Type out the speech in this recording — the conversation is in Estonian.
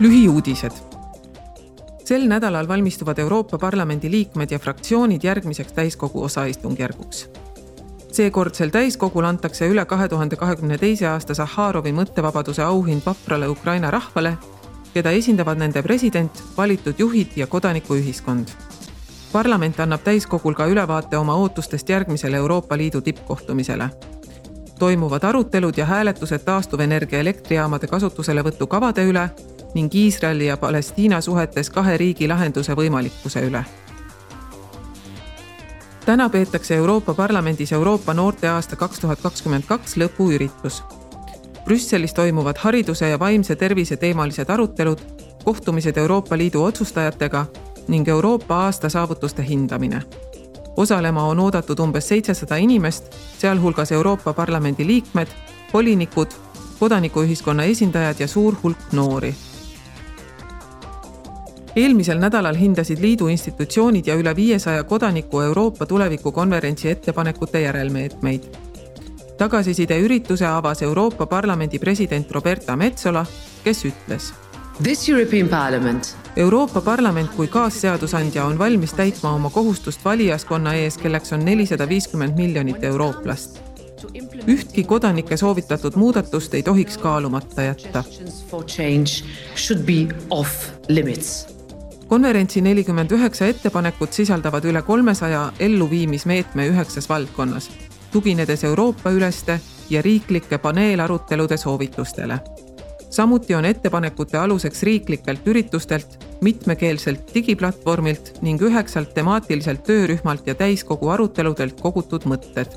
lühiuudised. sel nädalal valmistuvad Euroopa Parlamendi liikmed ja fraktsioonid järgmiseks täiskogu osaistungjärguks. seekordsel täiskogul antakse üle kahe tuhande kahekümne teise aasta Sahharovi mõttevabaduse auhind vaprale Ukraina rahvale, keda esindavad nende president, valitud juhid ja kodanikuühiskond parlament annab täiskogul ka ülevaate oma ootustest järgmisele Euroopa Liidu tippkohtumisele. toimuvad arutelud ja hääletused taastuvenergia elektrijaamade kasutuselevõtu kavade üle ning Iisraeli ja Palestiina suhetes kahe riigi lahenduse võimalikkuse üle. täna peetakse Euroopa Parlamendis Euroopa noorteaasta kaks tuhat kakskümmend kaks lõpuüritus. Brüsselis toimuvad hariduse ja vaimse tervise teemalised arutelud, kohtumised Euroopa Liidu otsustajatega ning Euroopa aasta saavutuste hindamine. osalema on oodatud umbes seitsesada inimest, sealhulgas Euroopa Parlamendi liikmed, volinikud, kodanikuühiskonna esindajad ja suur hulk noori eelmisel nädalal hindasid liidu institutsioonid ja üle viiesaja kodaniku Euroopa tulevikukonverentsi ettepanekute järelmeetmeid. tagasiside ürituse avas Euroopa Parlamendi president Roberta Metsola, kes ütles. This European Parliament Euroopa Parlament kui kaasseadusandja on valmis täitma oma kohustust valijaskonna ees, kelleks on nelisada viiskümmend miljonit eurooplast. ühtki kodanike soovitatud muudatust ei tohiks kaalumata jätta. Konverentsi nelikümmend üheksa ettepanekut sisaldavad üle kolmesaja elluviimismeetme üheksas valdkonnas, tuginedes Euroopa üleste ja riiklike paneelarutelude soovitustele. Samuti on ettepanekute aluseks riiklikelt üritustelt, mitmekeelselt digiplatvormilt ning üheksalt temaatiliselt töörühmalt ja täiskogu aruteludelt kogutud mõtted